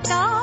पता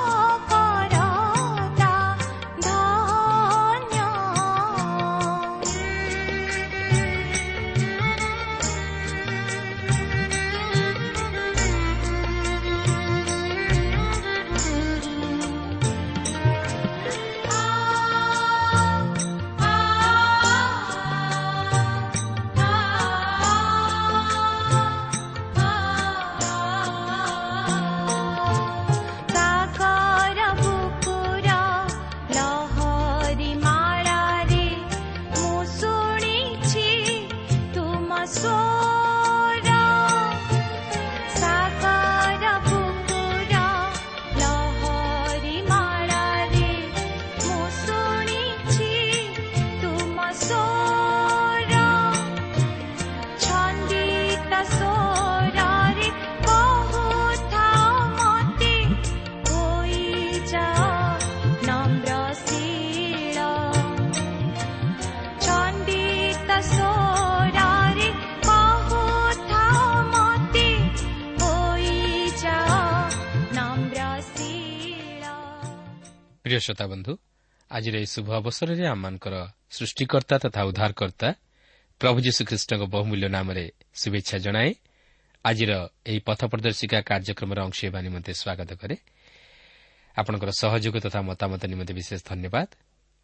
ପ୍ରିୟ ଶ୍ରୋତା ବନ୍ଧୁ ଆଜିର ଏହି ଶୁଭ ଅବସରରେ ଆମମାନଙ୍କର ସୃଷ୍ଟିକର୍ତ୍ତା ତଥା ଉଦ୍ଧାରକର୍ତ୍ତା ପ୍ରଭୁ ଯୀଶୁଖ୍ରୀଷ୍ଟଙ୍କ ବହୁମୂଲ୍ୟ ନାମରେ ଶୁଭେଚ୍ଛା ଜଣାଏ ଆଜିର ଏହି ପଥ ପ୍ରଦର୍ଶିକା କାର୍ଯ୍ୟକ୍ରମର ଅଂଶ ହେବା ନିମନ୍ତେ ସ୍ୱାଗତ କରେ। ଆପଣଙ୍କର ସହଯୋଗ ତଥା ମତାମତ ନିମନ୍ତେ ବିଶେଷ ଧନ୍ୟବାଦ।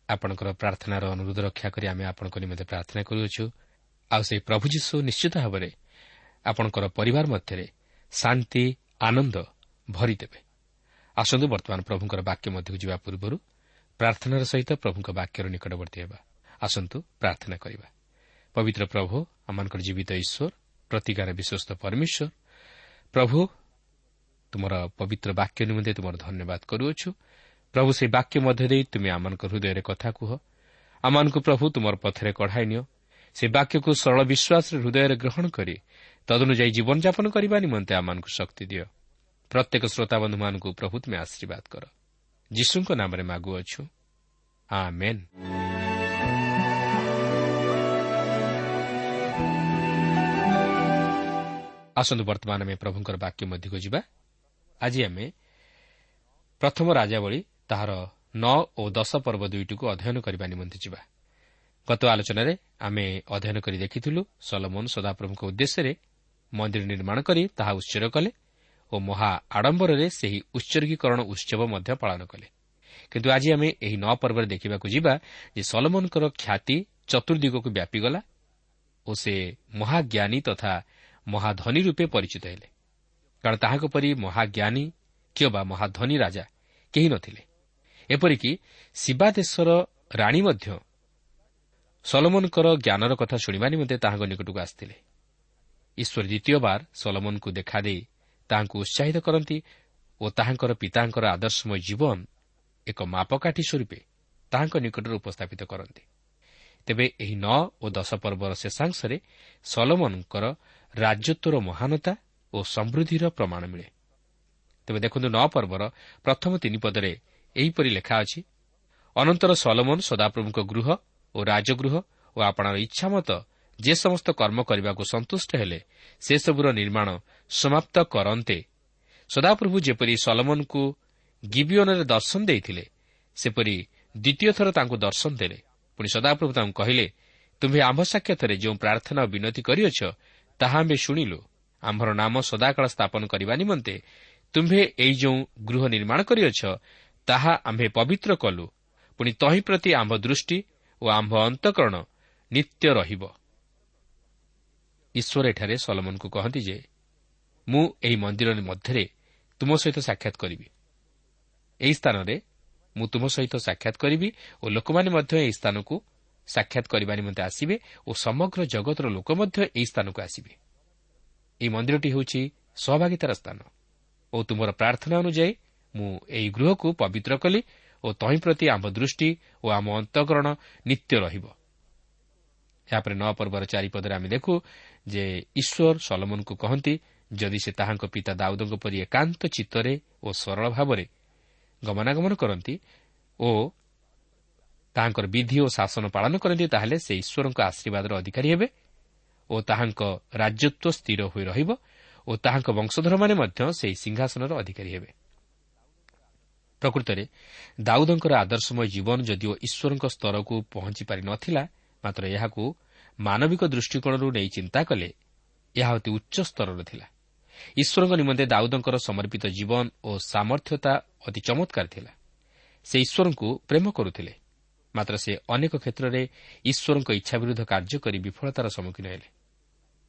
ଆପଣଙ୍କର ପ୍ରାର୍ଥନାର ଅନୁରୋଧ ରକ୍ଷା କରି ଆମେ ଆପଣଙ୍କ ନିମନ୍ତେ ପ୍ରାର୍ଥନା କରୁଅଛୁ। ଆଉ ସେହି ପ୍ରଭୁ ଯୀଶୁ ନିଶ୍ଚିତ ଭାବରେ ଆପଣଙ୍କର ପରିବାର ମଧ୍ୟରେ ଶାନ୍ତି ଆନନ୍ଦ ଭରିଦେବେ। ଆସନ୍ତୁ ବର୍ତ୍ତମାନ ପ୍ରଭୁଙ୍କର ବାକ୍ୟ ମଧ୍ୟକୁ ଯିବା ପୂର୍ବରୁ ପ୍ରାର୍ଥନାର ସହିତ ପ୍ରଭୁଙ୍କ ବାକ୍ୟର ନିକଟବର୍ତ୍ତୀ ହେବା। ଆସନ୍ତୁ ପ୍ରାର୍ଥନା କରିବା। ପବିତ୍ର ପ୍ରଭୁ ଆମମାନଙ୍କର ଜୀବିତ ଈଶ୍ୱର ପ୍ରତିକାର ବିଶ୍ୱସ୍ତ ପରମେଶ୍ୱର ପ୍ରଭୁ ତୁମର ପବିତ୍ର ବାକ୍ୟ ନିମନ୍ତେ ତୁମର ଧନ୍ୟବାଦ କରୁଅଛୁ। ପ୍ରଭୁ ସେହି ବାକ୍ୟ ମଧ୍ୟ ଦେଇ ତୁମେ ଆମମାନଙ୍କ ହୃଦୟରେ କଥା କୁହ। ଆମମାନଙ୍କୁ ପ୍ରଭୁ ତୁମର ପଥରେ କଢ଼ାଇ ନିଅ। ସେ ବାକ୍ୟକୁ ସରଳ ବିଶ୍ୱାସରେ ହୃଦୟରେ ଗ୍ରହଣ କରି ତଦନୁଯାୟୀ ଜୀବନଯାପନ କରିବା ନିମନ୍ତେ ଆମମାନଙ୍କୁ ଶକ୍ତି ଦିଅ। ପ୍ରତ୍ୟେକ ଶ୍ରୋତାବନ୍ଧୁମାନଙ୍କୁ ପ୍ରଭୁ ତୁମେ ଆଶୀର୍ବାଦ କର ଯୀଶୁଙ୍କ ନାମରେ ମାଗୁଅଛୁ ଆମେନ୍ ଆସନ୍ତୁ ବର୍ତ୍ତମାନ ଆମେ ପ୍ରଭୁଙ୍କର ବାକ୍ୟ ମଧ୍ୟକୁ ଯିବା ଆଜି ଆମେ ପ୍ରଥମ ରାଜାବଳୀ ତାହାର ନଅ ଓ ଦଶ ପର୍ବ ଦୁଇଟିକୁ ଅଧ୍ୟୟନ କରିବା ନିମନ୍ତେ ଯିବା ଗତ ଆଲୋଚନାରେ ଆମେ ଅଧ୍ୟୟନ କରି ଦେଖିଥିଲୁ ସଲମୋନ ସଦାପ୍ରଭୁଙ୍କ ଉଦ୍ଦେଶ୍ୟରେ ମନ୍ଦିର ନିର୍ମାଣ କରି ତାହା ଉତ୍ସର୍ଗ କଲେ ଓ ମହା ଆଡ଼ମ୍ବରରେ ସେହି ଉତ୍ସର୍ଗୀକରଣ ଉତ୍ସବ ମଧ୍ୟ ପାଳନ କଲେ। କିନ୍ତୁ ଆଜି ଆମେ ଏହି ନଅ ପର୍ବରେ ଦେଖିବାକୁ ଯିବା ଯେ ସଲମନଙ୍କର ଖ୍ୟାତି ଚତୁର୍ଦିଗକୁ ବ୍ୟାପିଗଲା ଓ ସେ ମହାଜ୍ଞାନୀ ତଥା ମହାଧନୀ ରୂପେ ପରିଚିତ ହେଲେ। କାରଣ ତାହାଙ୍କ ପରି ମହାଜ୍ଞାନୀ କିମ୍ବା ମହାଧନୀ ରାଜା କେହି ନଥିଲେ। ଏପରିକି ଶିବା ଦେଶର ରାଣୀ ମଧ୍ୟ ସଲମନଙ୍କର ଜ୍ଞାନର କଥା ଶୁଣିବା ନିମନ୍ତେ ତାହାଙ୍କ ନିକଟକୁ ଆସିଥିଲେ। ଈଶ୍ୱର ଦ୍ୱିତୀୟବାର ସଲମନଙ୍କୁ ଦେଖାଦେଇ ତାହାଙ୍କୁ ଉତ୍ସାହିତ କରନ୍ତି ଓ ତାହାଙ୍କର ପିତାଙ୍କର ଆଦର୍ଶମୟ ଜୀବନ ଏକ ମାପକାଠି ସ୍ୱରୂପେ ତାହାଙ୍କ ନିକଟରେ ଉପସ୍ଥାପିତ କରନ୍ତି। ତେବେ ଏହି ନଅ ଓ ଦଶ ପର୍ବର ଶେଷାଂଶରେ ସଲମନଙ୍କର ରାଜତ୍ୱର ମହାନତା ଓ ସମୃଦ୍ଧିର ପ୍ରମାଣ ମିଳେ। ତେବେ ଦେଖନ୍ତୁ ନଅ ପର୍ବର ପ୍ରଥମ ତିନି ପଦରେ ଏହିପରି ଲେଖା ଅଛି ଅନନ୍ତର ସଲମନ ସଦାପ୍ରଭୁଙ୍କ ଗୃହ ଓ ରାଜଗୃହ ଓ ଆପଣାର ଇଚ୍ଛାମତ ଯେ ସମସ୍ତ କର୍ମ କରିବାକୁ ସନ୍ତୁଷ୍ଟ ହେଲେ ସେସବୁର ନିର୍ମାଣ ସମାପ୍ତ କରନ୍ତେ। ସଦାପ୍ରଭୁ ଯେପରି ସଲମନଙ୍କୁ ଗିବିଓନରେ ଦର୍ଶନ ଦେଇଥିଲେ ସେପରି ଦ୍ୱିତୀୟ ଥର ତାଙ୍କୁ ଦର୍ଶନ ଦେଲେ। ପୁଣି ସଦାପ୍ରଭୁ ତାଙ୍କୁ କହିଲେ ତୁମ୍ଭେ ଆମ୍ଭ ସାକ୍ଷାତରେ ଯେଉଁ ପ୍ରାର୍ଥନା ଓ ବିନତି କରିଅଛ ତାହା ଆମ୍ଭେ ଶୁଣିଲୁ। ଆମ୍ଭର ନାମ ସଦାକାଳ ସ୍ଥାପନ କରିବା ନିମନ୍ତେ ତୁମ୍ଭେ ଏହି ଯେଉଁ ଗୃହ ନିର୍ମାଣ କରିଅଛ ତାହା ଆମ୍ଭେ ପବିତ୍ର କଲୁ। ପୁଣି ତହିଁ ପ୍ରତି ଆମ୍ଭ ଦୃଷ୍ଟି ଓ ଆମ୍ଭ ଅନ୍ତଃକରଣ ନିତ୍ୟ ରହିବ। ଈଶ୍ୱର ଏଠାରେ ସଲମନଙ୍କୁ କହନ୍ତି ଯେ ମୁଁ ଏହି ମନ୍ଦିର ମଧ୍ୟରେ ତୁମ ସହିତ ସାକ୍ଷାତ କରିବି। ଏହି ସ୍ଥାନରେ ମୁଁ ତୁମ ସହିତ ସାକ୍ଷାତ କରିବି ଓ ଲୋକମାନେ ମଧ୍ୟ ଏହି ସ୍ଥାନକୁ ସାକ୍ଷାତ କରିବା ନିମନ୍ତେ ଆସିବେ ଓ ସମଗ୍ର ଜଗତର ଲୋକ ମଧ୍ୟ ଏହି ସ୍ଥାନକୁ ଆସିବେ। ଏହି ମନ୍ଦିରଟି ହେଉଛି ସହଭାଗିତାର ସ୍ଥାନ ଓ ତୁମର ପ୍ରାର୍ଥନା ଅନୁଯାୟୀ ମୁଁ ଏହି ଗୃହକୁ ପବିତ୍ର କଲି ଓ ତହିଁ ପ୍ରତି ଆମ୍ଭ ଦୃଷ୍ଟି ଓ ଆମ ଅନ୍ତଃକରଣ ନିତ୍ୟ ରହିବ। ଏହାପରେ ନଅ ପର୍ବର ଚାରିପଦରେ ଆମେ ଦେଖୁ ଯେ ଈଶ୍ୱର ସଲମନଙ୍କୁ କହନ୍ତି ଯଦି ସେ ତାହାଙ୍କ ପିତା ଦାଉଦଙ୍କ ପରି ଏକାନ୍ତ ଚିତ୍ତରେ ଓ ସରଳ ଭାବରେ ଗମନାଗମନ କରନ୍ତି ଓ ତାହାଙ୍କର ବିଧି ଓ ଶାସନ ପାଳନ କରନ୍ତି ତାହେଲେ ସେ ଈଶ୍ୱରଙ୍କ ଆଶୀର୍ବାଦର ଅଧିକାରୀ ହେବେ ଓ ତାହାଙ୍କ ରାଜତ୍ୱ ସ୍ଥିର ହୋଇ ରହିବ ଓ ତାହାଙ୍କ ବଂଶଧରମାନେ ମଧ୍ୟ ସେହି ସିଂହାସନର ଅଧିକାରୀ ହେବେ। ପ୍ରକୃତରେ ଦାଉଦଙ୍କର ଆଦର୍ଶମୟ ଜୀବନ ଯଦିଓ ଈଶ୍ୱରଙ୍କ ସ୍ତରକୁ ପହଞ୍ଚି ପାରି ନଥିଲା ମାତ୍ର ଏହାକୁ ମାନବିକ ଦୃଷ୍ଟିକୋଣରୁ ନେଇ ଚିନ୍ତା କଲେ ଏହା ଅତି ଉଚ୍ଚ ସ୍ତରର ଥିଲା। ଈଶ୍ୱରଙ୍କ ନିମନ୍ତେ ଦାଉଦଙ୍କର ସମର୍ପିତ ଜୀବନ ଓ ସାମର୍ଥ୍ୟତା ଅତି ଚମତ୍କାର ଥିଲା। ସେ ଈଶ୍ୱରଙ୍କୁ ପ୍ରେମ କରୁଥିଲେ ମାତ୍ର ସେ ଅନେକ କ୍ଷେତ୍ରରେ ଈଶ୍ୱରଙ୍କ ଇଚ୍ଛା ବିରୁଦ୍ଧ କାର୍ଯ୍ୟ କରି ବିଫଳତାର ସମ୍ମୁଖୀନ ହେଲେ।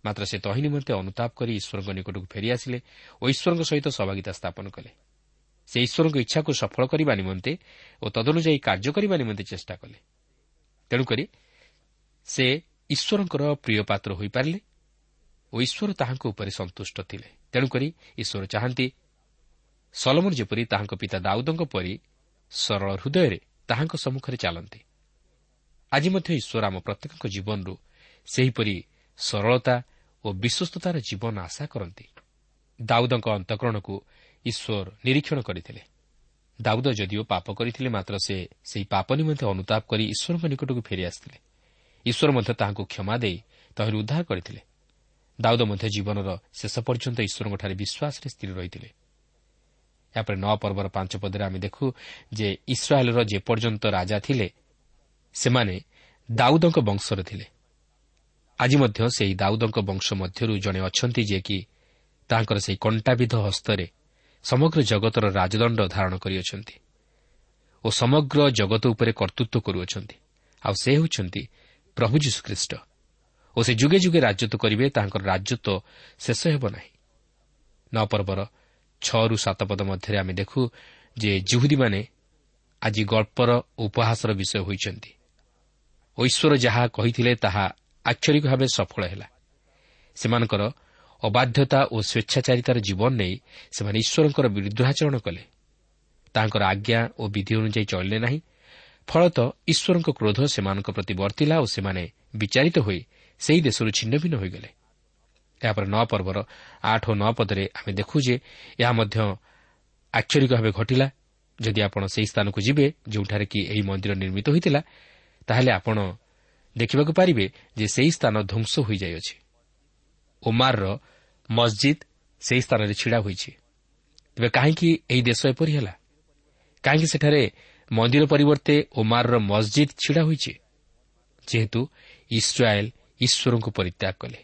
ମାତ୍ର ସେ ତହିଁ ନିମନ୍ତେ ଅନୁତାପ କରି ଈଶ୍ୱରଙ୍କ ନିକଟକୁ ଫେରିଆସିଲେ ଓ ଈଶ୍ୱରଙ୍କ ସହିତ ସହଭାଗିତା ସ୍ଥାପନ କଲେ। ସେ ଈଶ୍ୱରଙ୍କ ଇଚ୍ଛାକୁ ସଫଳ କରିବା ନିମନ୍ତେ ଓ ତଦନୁଯାୟୀ କାର୍ଯ୍ୟ କରିବା ନିମନ୍ତେ ଚେଷ୍ଟା କଲେ। ତେଣୁକରି ସେ ଈଶ୍ୱରଙ୍କର ପ୍ରିୟ ପାତ୍ର ହୋଇପାରିଲେ ଓ ଈଶ୍ୱର ତାହାଙ୍କ ଉପରେ ସନ୍ତୁଷ୍ଟ ଥିଲେ। ତେଣୁକରି ଈଶ୍ୱର ଚାହାନ୍ତି ସଲମନ ଯେପରି ତାହାଙ୍କ ପିତା ଦାଉଦଙ୍କ ପରି ସରଳ ହୃଦୟରେ ତାହାଙ୍କ ସମ୍ମୁଖରେ ଚାଲନ୍ତି। ଆଜି ମଧ୍ୟ ଈଶ୍ୱର ଆମ ପ୍ରତ୍ୟେକଙ୍କ ଜୀବନରୁ ସେହିପରି ସରଳତା ଓ ବିଶ୍ୱସ୍ତତାର ଜୀବନ ଆଶା କରନ୍ତି। ଦାଉଦଙ୍କ ଅନ୍ତଃକରଣକୁ ଈଶ୍ୱର ନିରୀକ୍ଷଣ କରିଥିଲେ। ଦାଉଦ ଯଦିଓ ପାପ କରିଥିଲେ ମାତ୍ର ସେ ସେହି ପାପ ନିମନ୍ତେ ଅନୁତାପ କରି ଈଶ୍ୱରଙ୍କ ନିକଟକୁ ଫେରିଆସିଥିଲେ। ଈଶ୍ୱର ମଧ୍ୟ ତାହାଙ୍କୁ କ୍ଷମା ଦେଇ ତହିଁରୁ ଉଦ୍ଧାର କରିଥିଲେ। ଦାଉଦ ମଧ୍ୟ ଜୀବନର ଶେଷ ପର୍ଯ୍ୟନ୍ତ ଈଶ୍ୱରଙ୍କଠାରେ ବିଶ୍ୱାସରେ ସ୍ଥିର ରହିଥିଲେ। ଏହାପରେ ନଅ ପର୍ବର ପାଞ୍ଚ ପଦରେ ଆମେ ଦେଖୁ ଯେ ଇସ୍ରାଏଲ୍ର ଯେପର୍ଯ୍ୟନ୍ତ ରାଜା ଥିଲେ ସେମାନେ ଦାଉଦଙ୍କ ବଂଶର ଥିଲେ। ଆଜି ମଧ୍ୟ ସେହି ଦାଉଦଙ୍କ ବଂଶ ମଧ୍ୟରୁ ଜଣେ ଅଛନ୍ତି ଯିଏକି ତାଙ୍କର ସେହି କଣ୍ଟାବିଧ ହସ୍ତରେ ସମଗ୍ର ଜଗତର ରାଜଦଣ୍ଡ ଧାରଣ କରିଅଛନ୍ତି ଓ ସମଗ୍ର ଜଗତ ଉପରେ କର୍ତ୍ତୃତ୍ୱ କରୁଅଛନ୍ତି। ଆଉ ସେ ହେଉଛନ୍ତି ପ୍ରଭୁ ଯୀଶୁଖ୍ରୀଷ୍ଟ। ଓ ସେ ଯୁଗେ ଯୁଗେ ରାଜତ୍ୱ କରିବେ ତାଙ୍କର ରାଜତ୍ୱ ଶେଷ ହେବ ନାହିଁ। ନଅ ପର୍ବର ଛଅରୁ ସାତ ପଦ ମଧ୍ୟରେ ଆମେ ଦେଖୁ ଯେ ଜୁହୁଦୀମାନେ ଆଜି ଗଳ୍ପର ଉପହାସର ବିଷୟ ହୋଇଛନ୍ତି। ଓ ଈଶ୍ୱର ଯାହା କହିଥିଲେ ତାହା ଆକ୍ଷରିକ ଭାବେ ସଫଳ ହେଲା। ସେମାନଙ୍କର ଅବାଧ୍ୟତା ଓ ସ୍ୱେଚ୍ଛାଚାରିତାର ଜୀବନ ନେଇ ସେମାନେ ଈଶ୍ୱରଙ୍କର ବିରୁଦ୍ଧାଚରଣ କଲେ। ତାଙ୍କର ଆଜ୍ଞା ଓ ବିଧି ଅନୁଯାୟୀ ଚଳିଲେ ନାହିଁ ଫଳତଃ ଈଶ୍ୱରଙ୍କ କ୍ରୋଧ ସେମାନଙ୍କ ପ୍ରତି ବର୍ତ୍ତିଲା ଓ ସେମାନେ ବିଚାରିତ ହୋଇ ସେହି ଦେଶରୁ ଛିନ୍ନ ଭିନ୍ନ ହୋଇଗଲେ। ଏହାପରେ ନଅ ପର୍ବର ଆଠ ଓ ନଅ ପଦରେ ଆମେ ଦେଖୁ ଯେ ଏହା ମଧ୍ୟ ଆକ୍ଷରିକ ଭାବେ ଘଟିଲା। ଯଦି ଆପଣ ସେହି ସ୍ଥାନକୁ ଯିବେ ଯେଉଁଠାରେ କି ଏହି ମନ୍ଦିର ନିର୍ମିତ ହୋଇଥିଲା ତାହେଲେ ଆପଣ ଦେଖିବାକୁ ପାରିବେ ଯେ ସେହି ସ୍ଥାନ ଧ୍ୱଂସ ହୋଇଯାଇଅଛି। ଓମାରର ମସ୍ଜିଦ୍ ସେହି ସ୍ଥାନରେ ଛିଡ଼ା ହୋଇଛି। ତେବେ କାହିଁକି ଏହି ଦେଶ ଏପରି ହେଲା? କାହିଁକି ସେଠାରେ ମନ୍ଦିର ପରିବର୍ତ୍ତେ ଓମାରର ମସ୍ଜିଦ୍ ଛିଡ଼ା ହୋଇଛି ଯେହେତୁ ଇସ୍ରାଏଲ୍ ଈଶ୍ୱରଙ୍କୁ ପରିତ୍ୟାଗ କଲେ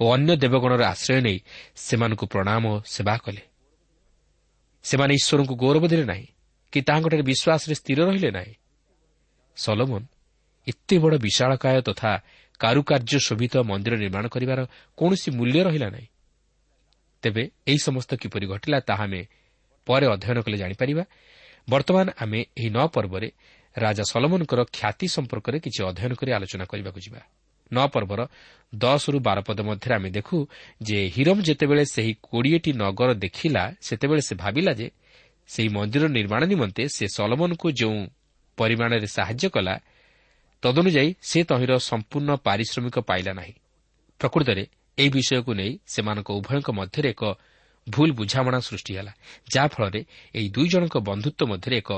ଓ ଅନ୍ୟ ଦେବଗଣର ଆଶ୍ରୟ ନେଇ ସେମାନଙ୍କୁ ପ୍ରଣାମ ଓ ସେବା କଲେ ସେମାନେ ଈଶ୍ୱରଙ୍କୁ ଗୌରବ ଦେଲେ ନାହିଁ କି ତାହାଙ୍କଠାରେ ବିଶ୍ୱାସରେ ସ୍ଥିର ରହିଲେ ନାହିଁ ସଲୋମନ ଏତେ ବଡ଼ ବିଶାଳକାୟ ତଥା କାରୁକାର୍ଯ୍ୟ ଶୋଭିତ ମନ୍ଦିର ନିର୍ମାଣ କରିବାର କୌଣସି ମୂଲ୍ୟ ରହିଲା ନାହିଁ ତେବେ ଏହି ସମସ୍ତ କିପରି ଘଟିଲା ତାହା ଆମେ ପରେ ଅଧ୍ୟୟନ କଲେ ଜାଣିପାରିବା ବର୍ତ୍ତମାନ ଆମେ ଏହି ନଅ ପର୍ବରେ ରାଜା ସଲମନଙ୍କର ଖ୍ୟାତି ସମ୍ପର୍କରେ କିଛି ଅଧ୍ୟୟନ କରି ଆଲୋଚନା କରିବାକୁ ଯିବା। ନଅ ପର୍ବର ଦଶରୁ ବାର ପଦ ମଧ୍ୟରେ ଆମେ ଦେଖୁ ଯେ ହିରମ୍ ଯେତେବେଳେ ସେହି କୋଡ଼ିଏଟି ନଗର ଦେଖିଲା ସେତେବେଳେ ସେ ଭାବିଲା ଯେ ସେହି ମନ୍ଦିର ନିର୍ମାଣ ନିମନ୍ତେ ସେ ସଲମନଙ୍କୁ ଯେଉଁ ପରିମାଣରେ ସାହାଯ୍ୟ କଲା ତଦନୁଯାୟୀ ସେ ତହିଁର ସମ୍ପୂର୍ଣ୍ଣ ପାରିଶ୍ରମିକ ପାଇଲା ନାହିଁ। ପ୍ରକୃତରେ ଏହି ବିଷୟକୁ ନେଇ ସେମାନଙ୍କ ଉଭୟଙ୍କ ମଧ୍ୟରେ ଏକ ଭୁଲ ବୁଝାମଣା ସୃଷ୍ଟି ହେଲା ଯାହାଫଳରେ ଏହି ଦୁଇ ଜଣଙ୍କ ବନ୍ଧୁତ୍ୱ ମଧ୍ୟରେ ଏକ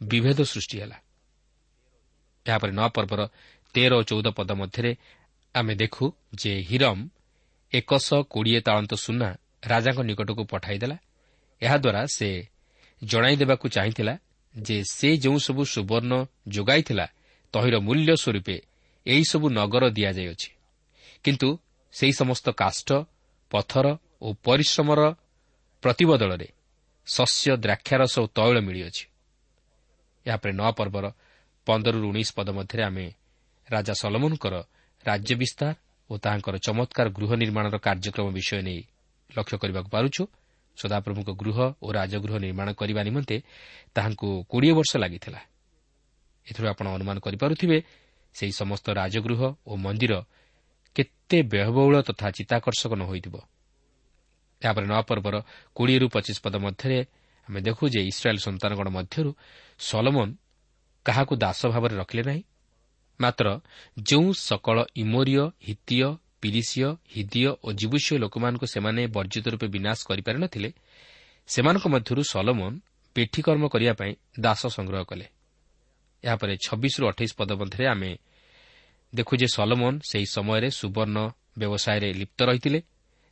ବିଭେଦ ସୃଷ୍ଟି ହେଲା। ଏହାପରେ ନୂଆ ପର୍ବର ତେର ଓ ଚଉଦ ପଦ ମଧ୍ୟରେ ଆମେ ଦେଖୁ ଯେ ହିରମ୍ ଏକଶହ କୋଡ଼ିଏ ତାଳନ୍ତ ସୁନା ରାଜାଙ୍କ ନିକଟକୁ ପଠାଇଦେଲା। ଏହାଦ୍ୱାରା ସେ ଜଣାଇ ଦେବାକୁ ଚାହିଁଥିଲା ଯେ ସେ ଯେଉଁସବୁ ସୁବର୍ଣ୍ଣ ଯୋଗାଇଥିଲା ତହିଁର ମୂଲ୍ୟ ସ୍ୱରୂପେ ଏହିସବୁ ନଗର ଦିଆଯାଇଅଛି। କିନ୍ତୁ ସେହି ସମସ୍ତ କାଷ୍ଠ ପଥର ଓ ପରିଶ୍ରମର ପ୍ରତିବଦଳରେ ଶସ୍ୟ ଦ୍ରାକ୍ଷାରସ ଓ ତୈଳ ମିଳିଅଛି। ଏହାପରେ ନୂଆ ପର୍ବର ପନ୍ଦରରୁ ଉଣେଇଶ ପଦ ମଧ୍ୟରେ ଆମେ ରାଜା ସଲମନଙ୍କର ରାଜ୍ୟ ବିସ୍ତାର ଓ ତାହାଙ୍କର ଚମତ୍କାର ଗୃହ ନିର୍ମାଣର କାର୍ଯ୍ୟକ୍ରମ ବିଷୟ ନେଇ ଲକ୍ଷ୍ୟ କରିବାକୁ ପାରୁଛୁ। ସଦାପ୍ରଭୁଙ୍କ ଗୃହ ଓ ରାଜଗୃହ ନିର୍ମାଣ କରିବା ନିମନ୍ତେ ତାହାଙ୍କୁ କୋଡ଼ିଏ ବର୍ଷ ଲାଗିଥିଲା। ଏଥିରୁ ଆପଣ ଅନୁମାନ କରିପାରୁଥିବେ ସେହି ସମସ୍ତ ରାଜଗୃହ ଓ ମନ୍ଦିର କେତେ ବ୍ୟୟବହୁଳ ତଥା ଚିତ୍ତାକର୍ଷକ ନ ହୋଇଥିବ। ଏହାପରେ ନୂଆ ପର୍ବର କୋଡ଼ିଏରୁ ପଚିଶ ପଦ ମଧ୍ୟରେ ଆମେ ଦେଖୁ ଯେ ଇସ୍ରାଏଲ୍ ସନ୍ତାନଗଣ ମଧ୍ୟରୁ ସଲମନ କାହାକୁ ଦାସ ଭାବରେ ରଖିଲେ ନାହିଁ। ମାତ୍ର ଯେଉଁ ସକଳ ଇମୋରିୟ ହିତୀୟ ପିରିସିୟ ହିଦୀୟ ଓ ଜିବୁସୀୟ ଲୋକମାନଙ୍କୁ ସେମାନେ ବର୍ଜିତ ରୂପେ ବିନାଶ କରିପାରିନଥିଲେ ସେମାନଙ୍କ ମଧ୍ୟରୁ ସଲମନ ପେଠିକର୍ମ କରିବା ପାଇଁ ଦାସ ସଂଗ୍ରହ କଲେ। ଏହାପରେ ଛବିଶରୁ ଅଠେଇଶ ପଦ ମଧ୍ୟରେ ଆମେ ଦେଖୁ ଯେ ସଲମନ ସେହି ସମୟରେ ସୁବର୍ଣ୍ଣ ବ୍ୟବସାୟରେ ଲିପ୍ତ ରହିଥିଲେ।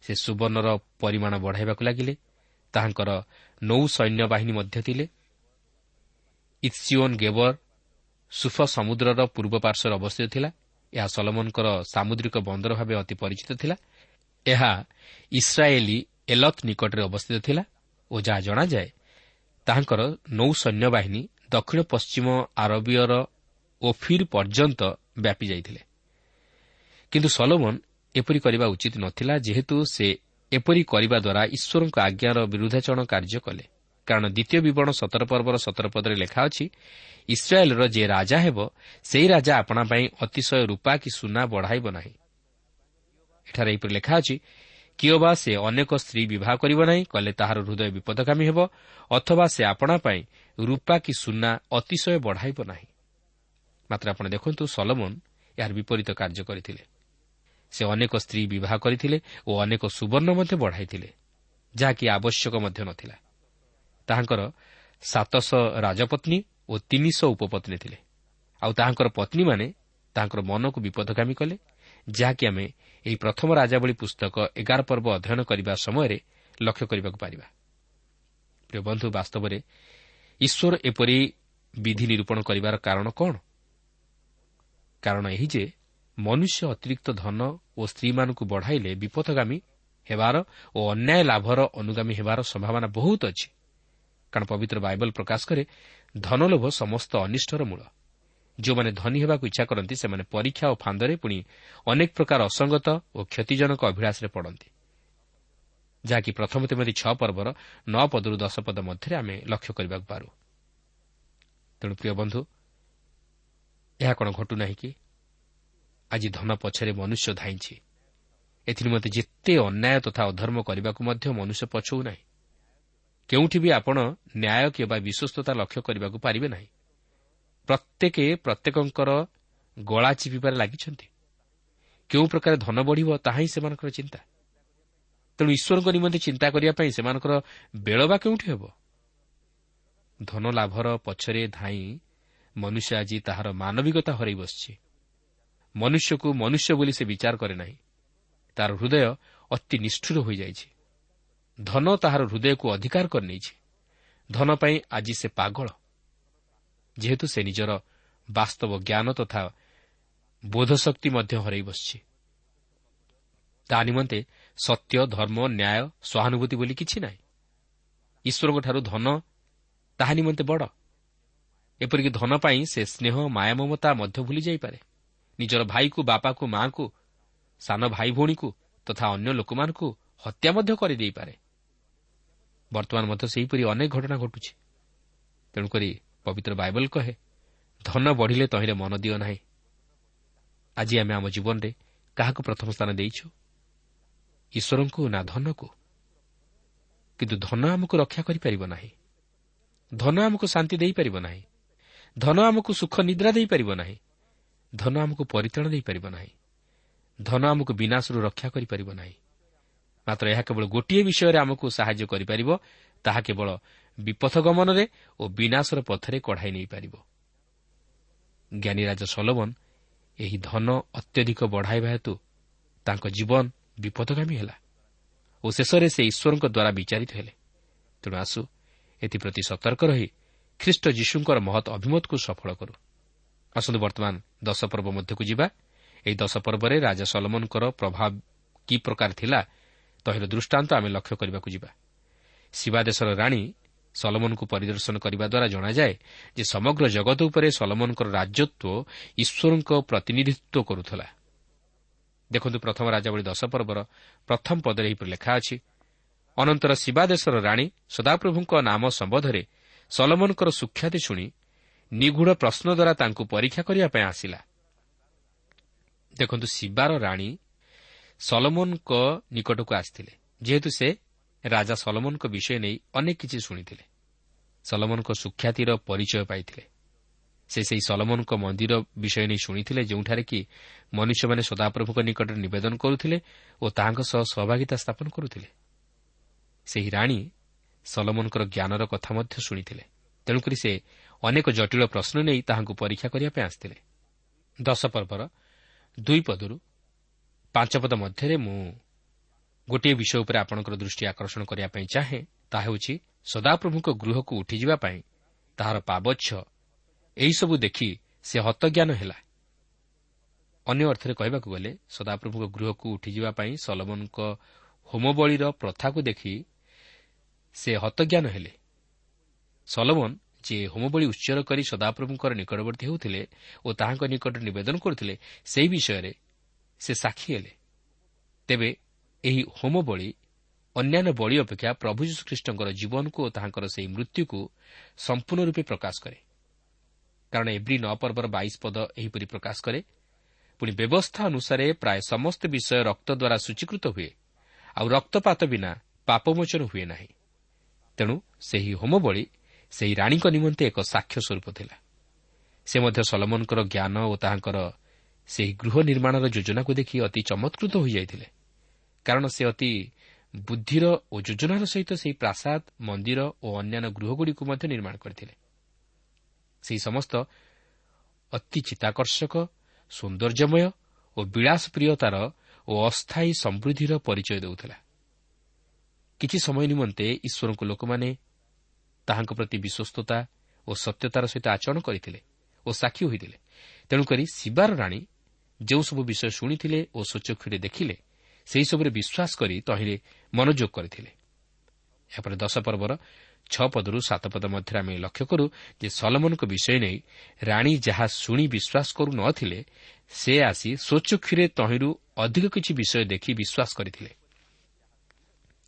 ସେ ସୁବର୍ଣ୍ଣର ପରିମାଣ ବଢ଼ାଇବାକୁ ଲାଗିଲେ। ତାହାଙ୍କର ନୌ ସୈନ୍ୟବାହିନୀ ମଧ୍ୟ ଥିଲେ। ଇତ୍ସିଓନ୍ ଗେବର ସୁଫ ସମୁଦ୍ରର ପୂର୍ବ ପାର୍ଶ୍ୱରେ ଅବସ୍ଥିତ ଥିଲା। ଏହା ସଲମନଙ୍କର ସାମୁଦ୍ରିକ ବନ୍ଦର ଭାବେ ଅତି ପରିଚିତ ଥିଲା। ଏହା ଇସ୍ରାଏଲି ଏଲତ୍ ନିକଟରେ ଅବସ୍ଥିତ ଥିଲା ଓ ଯାହା ଜଣାଯାଏ ତାହାଙ୍କର ନୌ ସୈନ୍ୟବାହିନୀ ଦକ୍ଷିଣ ପଶ୍ଚିମ ଆରବୀୟର ଓଫିର୍ ପର୍ଯ୍ୟନ୍ତ ବ୍ୟାପି ଯାଇଥିଲେ। କିନ୍ତୁ ସଲୋମନ ଏପରି କରିବା ଉଚିତ ନଥିଲା ଯେହେତୁ ସେ ଏପରି କରିବା ଦ୍ୱାରା ଈଶ୍ୱରଙ୍କ ଆଜ୍ଞାର ବିରୁଦ୍ଧାଚରଣ କାର୍ଯ୍ୟ କଲେ। କାରଣ ଦ୍ୱିତୀୟ ବିବରଣ ସତର ପର୍ବର ସତର ପଦରେ ଲେଖା ଅଛି ଇସ୍ରାଏଲ୍ର ଯେ ରାଜା ହେବ ସେହି ରାଜା ଆପଣା ପାଇଁ ଅତିଶୟ ରୂପା କି ସୁନା ବଢ଼ାଇବ ନାହିଁ। ଏଠାରେ ଏହିପରି ଲେଖା ଅଛି କିଓ ବା ସେ ଅନେକ ସ୍ତ୍ରୀ ବିବାହ କରିବ ନାହିଁ କଲେ ତାହାର ହୃଦୟ ବିପଦଗାମୀ ହେବ ଅଥବା ସେ ଆପଣା ପାଇଁ ରୂପା କି ସୁନା ଅତିଶୟ ବଢ଼ାଇବ ନାହିଁ ମାତ୍ର ଆପଣ ଦେଖନ୍ତୁ ସଲମନ ଏହାର ବିପରୀତ କାର୍ଯ୍ୟ କରିଥିଲେ। ସେ ଅନେକ ସ୍ତ୍ରୀ ବିବାହ କରିଥିଲେ ଓ ଅନେକ ସୁବର୍ଣ୍ଣ ମଧ୍ୟ ବଢ଼ାଇଥିଲେ ଯାହାକି ଆବଶ୍ୟକ ମଧ୍ୟ ନଥିଲା। ତାହାଙ୍କର ସାତଶହ ରାଜପତ୍ନୀ ଓ ତିନିଶହ ଉପପତ୍ନୀ ଥିଲେ। ଆଉ ତାହାଙ୍କର ପତ୍ନୀମାନେ ତାହାଙ୍କର ମନକୁ ବିପଦଗାମୀ କଲେ ଯାହାକି ଆମେ ଏହି ପ୍ରଥମ ରାଜାବଳୀ ପୁସ୍ତକ ଏଗାର ପର୍ବ ଅଧ୍ୟୟନ କରିବା ସମୟରେ ଲକ୍ଷ୍ୟ କରିବାକୁ ପାରିବା। ପ୍ରିୟ ବନ୍ଧୁ ବାସ୍ତବରେ ଈଶ୍ୱର ଏପରି ବିଧି ନିରୂପଣ କରିବାର କାରଣ କ'ଣ? କାରଣ ଏହି ଯେ ମନୁଷ୍ୟ ଅତିରିକ୍ତ ଧନ ଓ ସ୍ତ୍ରୀମାନଙ୍କୁ ବଢ଼ାଇଲେ ବିପଦଗାମୀ ହେବାର ଓ ଅନ୍ୟାୟ ଲାଭର ଅନୁଗାମୀ ହେବାର ସମ୍ଭାବନା ବହୁତ ଅଛି। କାରଣ ପବିତ୍ର ବାଇବଲ ପ୍ରକାଶ କରେ ଧନଲୋଭ ସମସ୍ତ ଅନିଷ୍ଟର ମୂଳ। ଯେଉଁମାନେ ଧନୀ ହେବାକୁ ଇଚ୍ଛା କରନ୍ତି ସେମାନେ ପରୀକ୍ଷା ଓ ଫାନ୍ଦରେ ପୁଣି ଅନେକ ପ୍ରକାର ଅସଙ୍ଗତ ଓ କ୍ଷତିଜନକ ଅଭିଳାଷରେ ପଡ଼ନ୍ତି। ଯାହାକି ପ୍ରଥମ ତେମତି ଛଅ ପର୍ବର ନଅ ପଦରୁ ଦଶ ପଦ ମଧ୍ୟରେ ଆମେ ଲକ୍ଷ୍ୟ କରିବାକୁ ପାରୁ। ତେଣୁ ପ୍ରିୟ ବନ୍ଧୁ ଏହା କ'ଣ ଘଟୁନାହିଁ କି? ଆଜି ଧନ ପଛରେ ମନୁଷ୍ୟ ଧାଇଁଛି। ଏଥିନିମନ୍ତେ ଯେତେ ଅନ୍ୟାୟ ତଥା ଅଧର୍ମ କରିବାକୁ ମଧ୍ୟ ମନୁଷ୍ୟ ପଛଉ ନାହିଁ। କେଉଁଠି ବି ଆପଣ ନ୍ୟାୟ କିମ୍ବା ବିଶ୍ୱସ୍ତତା ଲକ୍ଷ୍ୟ କରିବାକୁ ପାରିବେ ନାହିଁ। ପ୍ରତ୍ୟେକ ପ୍ରତ୍ୟେକଙ୍କର ଗଳା ଚିପିବାରେ ଲାଗିଛନ୍ତି। କେଉଁ ପ୍ରକାର ଧନ ବଢ଼ିବ ତାହା ହିଁ ସେମାନଙ୍କର ଚିନ୍ତା। ତେଣୁ ଈଶ୍ୱରଙ୍କ ନିମନ୍ତେ ଚିନ୍ତା କରିବା ପାଇଁ ସେମାନଙ୍କର ବେଳ ବା କେଉଁଠି ହେବ? ଧନ ଲାଭର ପଛରେ ଧାଇଁ ମନୁଷ୍ୟ ଆଜି ତାହାର ମାନବିକତା ହରାଇ ବସିଛି। ମନୁଷ୍ୟକୁ ମନୁଷ୍ୟ ବୋଲି ସେ ବିଚାର କରେ ନାହିଁ ତାହାର ହୃଦୟ ଅତି ନିଷ୍ଠୁର ହୋଇଯାଇଛି ଧନ ତାହାର ହୃଦୟକୁ ଅଧିକାର କରିନେଇଛି ଧନ ପାଇଁ ଆଜି ସେ ପାଗଳ ଯେହେତୁ ସେ ନିଜର ବାସ୍ତବ ଜ୍ଞାନ ତଥା ବୋଧଶକ୍ତି ମଧ୍ୟ ହରାଇ ବସିଛି ତା ନିମନ୍ତେ ସତ୍ୟ ଧର୍ମ ନ୍ୟାୟ ସହାନୁଭୂତି ବୋଲି କିଛି ନାହିଁ ଈଶ୍ୱରଙ୍କଠାରୁ ଧନ ତାହା ନିମନ୍ତେ ବଡ଼। ଏପରିକି ଧନ ପାଇଁ ସେ ସ୍ନେହ ମାୟାମମତା ମଧ୍ୟ ଭୁଲି ଯାଇପାରେ। ନିଜର ଭାଇକୁ ବାପାକୁ ମା'କୁ ସାନ ଭାଇ ଭଉଣୀକୁ ତଥା ଅନ୍ୟ ଲୋକମାନଙ୍କୁ ହତ୍ୟା ମଧ୍ୟ କରିଦେଇପାରେ। ବର୍ତ୍ତମାନ ମଧ୍ୟ ସେହିପରି ଅନେକ ଘଟଣା ଘଟୁଛି। ତେଣୁକରି ପବିତ୍ର ବାଇବଲ କହେ ଧନ ବଢ଼ିଲେ ତହିଁରେ ମନ ଦିଅ ନାହିଁ। ଆଜି ଆମେ ଆମ ଜୀବନରେ କାହାକୁ ପ୍ରଥମ ସ୍ଥାନ ଦେଇଛୁ? ଈଶ୍ୱରଙ୍କୁ ନା ଧନକୁ? କିନ୍ତୁ ଧନ ଆମକୁ ରକ୍ଷା କରିପାରିବ ନାହିଁ। ଧନ ଆମକୁ ଶାନ୍ତି ଦେଇପାରିବ ନାହିଁ। ଧନ ଆମକୁ ସୁଖ ନିଦ୍ରା ଦେଇପାରିବ ନାହିଁ। ଧନ ଆମକୁ ପରିତ୍ରାଣ ଦେଇପାରିବ ନାହିଁ। ଧନ ଆମକୁ ବିନାଶରୁ ରକ୍ଷା କରିପାରିବ ନାହିଁ। ମାତ୍ର ଏହା କେବଳ ଗୋଟିଏ ବିଷୟରେ ଆମକୁ ସାହାଯ୍ୟ କରିପାରିବ ତାହା କେବଳ ବିପଥ ଗମନରେ ଓ ବିନାଶର ପଥରେ କଢ଼ାଇ ନେଇପାରିବ। ଜ୍ଞାନୀରାଜ ସଲୋମନ ଏହି ଧନ ଅତ୍ୟଧିକ ବଢ଼ାଇବା ହେତୁ ତାଙ୍କ ଜୀବନ ବିପଦଗାମୀ ହେଲା ଓ ଶେଷରେ ସେ ଈଶ୍ୱରଙ୍କ ଦ୍ୱାରା ବିଚାରିତ ହେଲେ। ତେଣୁ ଆସୁ ଏଥିପ୍ରତି ସତର୍କ ରହି ଖ୍ରୀଷ୍ଟ ଯୀଶୁଙ୍କର ମହତ୍ ଅଭିମତକୁ ସଫଳ କରୁ। ଆସନ୍ତୁ ବର୍ତ୍ତମାନ ଦଶ ପର୍ବ ମଧ୍ୟକୁ ଯିବା। ଏହି ଦଶ ପର୍ବରେ ରାଜା ସଲମନଙ୍କର ପ୍ରଭାବ କି ପ୍ରକାର ଥିଲା ତହିଁର ଦୃଷ୍ଟାନ୍ତ ଆମେ ଲକ୍ଷ୍ୟ କରିବାକୁ ଯିବା। ଶିବା ଦେଶର ରାଣୀ ସଲମନଙ୍କୁ ପରିଦର୍ଶନ କରିବା ଦ୍ୱାରା ଜଣାଯାଏ ଯେ ସମଗ୍ର ଜଗତ ଉପରେ ସଲମନଙ୍କର ରାଜତ୍ୱ ଈଶ୍ୱରଙ୍କ ପ୍ରତିନିଧିତ୍ୱ କରୁଥିଲା। ଦେଖନ୍ତୁ ପ୍ରଥମ ରାଜାବଳୀ ଦଶ ପର୍ବର ପ୍ରଥମ ପଦରେ ଏହିପରି ଲେଖା ଅଛି ଅନନ୍ତର ଶିବା ଦେଶର ରାଣୀ ସଦାପ୍ରଭୁଙ୍କ ନାମ ସମ୍ବନ୍ଧରେ ସଲମନଙ୍କର ସୁଖ୍ୟାତି ଶୁଣି ନିଗୁଢ଼ ପ୍ରଶ୍ନ ଦ୍ୱାରା ତାଙ୍କୁ ପରୀକ୍ଷା କରିବା ପାଇଁ ଆସିଲା। ଦେଖନ୍ତୁ ଶିବାର ରାଣୀ ସଲମନଙ୍କ ନିକଟକୁ ଆସିଥିଲେ। ଯେହେତୁ ସେ ରାଜା ସଲମନଙ୍କ ବିଷୟ ନେଇ ଅନେକ କିଛି ଶୁଣିଥିଲେ। ସଲମନଙ୍କ ସୁଖ୍ୟାତିର ପରିଚୟ ପାଇଥିଲେ। ସେ ସେହି ସଲମନଙ୍କ ମନ୍ଦିର ବିଷୟ ନେଇ ଶୁଣିଥିଲେ ଯେଉଁଠାରେ କି ମନୁଷ୍ୟମାନେ ସଦାପ୍ରଭୁଙ୍କ ନିକଟରେ ନିବେଦନ କରୁଥିଲେ ଓ ତାହାଙ୍କ ସହ ସହଭାଗିତା ସ୍ଥାପନ କରୁଥିଲେ। ସେହି ରାଣୀ ସଲମନଙ୍କର ଜ୍ଞାନର କଥା ମଧ୍ୟ ଶୁଣିଥିଲେ। ତେଣୁକରି ସେ ଅନେକ ଜଟିଳ ପ୍ରଶ୍ନ ନେଇ ତାହାଙ୍କୁ ପରୀକ୍ଷା କରିବା ପାଇଁ ଆସିଥିଲେ। ଦଶ ପର୍ବର ଦୁଇ ପଦରୁ ପାଞ୍ଚ ପଦ ମଧ୍ୟରେ ମୁଁ ଗୋଟିଏ ବିଷୟ ଉପରେ ଆପଣଙ୍କର ଦୃଷ୍ଟି ଆକର୍ଷଣ କରିବା ପାଇଁ ଚାହେଁ ତାହା ହେଉଛି ସଦାପ୍ରଭୁଙ୍କ ଗୃହକୁ ଉଠିଯିବା ପାଇଁ ତାହାର ପାବଚ୍ଛ। ଏହିସବୁ ଦେଖି ସେ ହତଜ୍ଞାନ ହେଲା। ଅନ୍ୟ ଅର୍ଥରେ କହିବାକୁ ଗଲେ ସଦାପ୍ରଭୁଙ୍କ ଗୃହକୁ ଉଠିଯିବା ପାଇଁ ସଲମନଙ୍କ ହୋମବଳୀର ପ୍ରଥାକୁ ଦେଖି ସେ ହତଜ୍ଞାନ ହେଲେ। ସଲମନ ଯିଏ ହୋମବଳି ଉଚ୍ଚର କରି ସଦାପ୍ରଭୁଙ୍କର ନିକଟବର୍ତ୍ତୀ ହେଉଥିଲେ ଓ ତାହାଙ୍କ ନିକଟରେ ନିବେଦନ କରୁଥିଲେ ସେହି ବିଷୟରେ ସେ ସାକ୍ଷୀ ହେଲେ। ତେବେ ଏହି ହୋମବଳି ଅନ୍ୟାନ୍ୟ ବଳି ଅପେକ୍ଷା ପ୍ରଭୁ ଯୀଶୁଖ୍ରୀଷ୍ଟଙ୍କର ଜୀବନକୁ ଓ ତାହାଙ୍କର ସେହି ମୃତ୍ୟୁକୁ ସମ୍ପୂର୍ଣ୍ଣ ରୂପେ ପ୍ରକାଶ କରେ। କାରଣ ଏଭ୍ରି ନଅ ପର୍ବର ବାଇଶ ପଦ ଏହିପରି ପ୍ରକାଶ କରେ ପୁଣି ବ୍ୟବସ୍ଥା ଅନୁସାରେ ପ୍ରାୟ ସମସ୍ତ ବିଷୟ ରକ୍ତ ଦ୍ୱାରା ସୂଚୀକୃତ ହୁଏ ଆଉ ରକ୍ତପାତ ବିନା ପାପମୋଚନ ହୁଏ ନାହିଁ। ତେଣୁ ସେହି ହୋମବଳି ସେହି ରାଣୀଙ୍କ ନିମନ୍ତେ ଏକ ସାକ୍ଷ୍ୟ ସ୍ୱରୂପ ଥିଲା। ସେ ମଧ୍ୟ ସଲମନଙ୍କର ଜ୍ଞାନ ଓ ତାହାଙ୍କର ସେହି ଗୃହ ନିର୍ମାଣର ଯୋଜନାକୁ ଦେଖି ଅତି ଚମତ୍କୃତ ହୋଇଯାଇଥିଲେ। କାରଣ ସେ ଅତି ବୁଦ୍ଧିର ଓ ଯୋଜନାର ସହିତ ସେହି ପ୍ରାସାଦ ମନ୍ଦିର ଓ ଅନ୍ୟାନ୍ୟ ଗୃହଗୁଡ଼ିକୁ ମଧ୍ୟ ନିର୍ମାଣ କରିଥିଲେ। ସେହି ସମସ୍ତ ଅତି ଚିତ୍ତାକର୍ଷକ ସୌନ୍ଦର୍ଯ୍ୟମୟ ଓ ବିଳାସପ୍ରିୟତାର ଓ ଅସ୍ଥାୟୀ ସମୃଦ୍ଧିର ପରିଚୟ ଦେଉଥିଲା। କିଛି ସମୟ ନିମନ୍ତେ ଈଶ୍ୱରଙ୍କୁ ଲୋକମାନେ ତାହାଙ୍କ ପ୍ରତି ବିଶ୍ୱସ୍ତତା ଓ ସତ୍ୟତାର ସହିତ ଆଚରଣ କରିଥିଲେ ଓ ସାକ୍ଷୀ ହୋଇଥିଲେ। ତେଣୁକରି ଶିବାର ରାଣୀ ଯେଉଁସବୁ ବିଷୟ ଶୁଣିଥିଲେ ଓ ସ୍ୱଚକ୍ଷୁରେ ଦେଖିଲେ ସେହିସବୁରେ ବିଶ୍ୱାସ କରି ତହିଁରେ ମନୋଯୋଗ କରିଥିଲେ। ଏହାପରେ ଦଶ ପର୍ବର ଛଅ ପଦରୁ ସାତ ପଦ ମଧ୍ୟରେ ଆମେ ଲକ୍ଷ୍ୟ କରୁ ଯେ ସଲମନଙ୍କ ବିଷୟ ନେଇ ରାଣୀ ଯାହା ଶୁଣି ବିଶ୍ୱାସ କରୁ ନ ଥିଲେ ସେ ଆସି ସ୍ୱଚକ୍ଷୁରେ ତହିଁରୁ ଅଧିକ କିଛି ବିଷୟ ଦେଖି ବିଶ୍ୱାସ କରିଥିଲେ।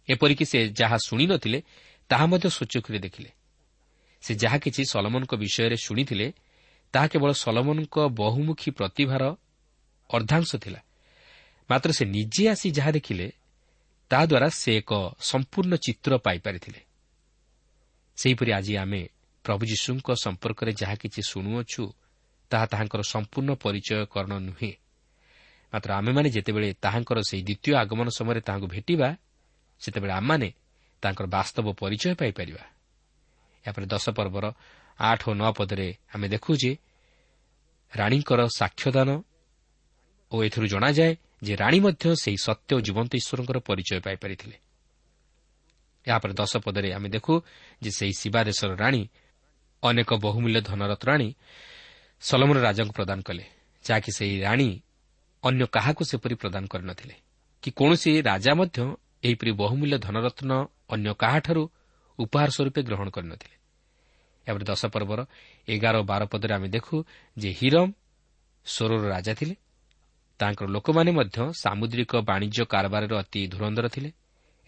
ଏପରିକି ସେ ଯାହା ଶୁଣି ନ ଥିଲେ ତାହା ମଧ୍ୟ ସ୍ୱଚକ୍ଷୁରେ ଦେଖିଲେ। ସେ ଯାହା କିଛି ସଲମନଙ୍କ ବିଷୟରେ ଶୁଣିଥିଲେ ତାହା କେବଳ ସଲମନଙ୍କ ବହୁମୁଖୀ ପ୍ରତିଭାର ଅର୍ଦ୍ଧାଂଶ ଥିଲା। ମାତ୍ର ସେ ନିଜେ ଆସି ଯାହା ଦେଖିଲେ ତାହାଦ୍ୱାରା ସେ ଏକ ସମ୍ପୂର୍ଣ୍ଣ ଚିତ୍ର ପାଇପାରିଥିଲେ। ସେହିପରି ଆଜି ଆମେ ପ୍ରଭୁ ଯୀଶୁଙ୍କ ସମ୍ପର୍କରେ ଯାହା କିଛି ଶୁଣୁଅଛୁ ତାହା ତାହାଙ୍କର ସମ୍ପୂର୍ଣ୍ଣ ପରିଚୟକରଣ ନୁହେଁ। ମାତ୍ର ଆମେମାନେ ଯେତେବେଳେ ତାହାଙ୍କର ସେହି ଦ୍ୱିତୀୟ ଆଗମନ ସମୟରେ ତାହାଙ୍କୁ ଭେଟିବା ସେତେବେଳେ ଆମମାନେ ତାଙ୍କର ବାସ୍ତବ ପରିଚୟ ପାଇପାରିବା। ଏହାପରେ ଦଶ ପର୍ବର ଆଠ ଓ ନଅ ପଦରେ ଆମେ ଦେଖୁ ଯେ ରାଣୀଙ୍କର ସାକ୍ଷ୍ୟଦାନ ଓ ଏଥିରୁ ଜଣାଯାଏ ଯେ ରାଣୀ ମଧ୍ୟ ସେହି ସତ୍ୟ ଓ ଜୀବନ୍ତ ଈଶ୍ୱରଙ୍କର ପରିଚୟ ପାଇପାରିଥିଲେ। ଏହାପରେ ଦଶ ପଦରେ ଆମେ ଦେଖୁ ଯେ ସେହି ଶିବା ଦେଶର ରାଣୀ ଅନେକ ବହୁମୂଲ୍ୟ ଧନରତ୍ନ ଆଣି ସଲମନ ରାଜାଙ୍କୁ ପ୍ରଦାନ କଲେ ଯାହାକି ସେହି ରାଣୀ ଅନ୍ୟ କାହାକୁ ସେପରି ପ୍ରଦାନ କରିନଥିଲେ। କି କୌଣସି ରାଜା ମଧ୍ୟ ଏହିପରି ବହୁମୂଲ୍ୟ ଧନରତ୍ନ ଅନ୍ୟ କାହାଠାରୁ ଉପହାର ସ୍ୱରୂପେ ଗ୍ରହଣ କରିନଥିଲେ। ଏହାପରେ ଦଶ ପର୍ବର ଏଗାର ଓ ବାର ପଦରେ ଆମେ ଦେଖୁ ଯେ ହିରମ ସ୍ୱରର ରାଜା ଥିଲେ। ତାଙ୍କର ଲୋକମାନେ ମଧ୍ୟ ସାମୁଦ୍ରିକ ବାଣିଜ୍ୟ କାରବାରରେ ଅତି ଧୁରନ୍ଧର ଥିଲେ।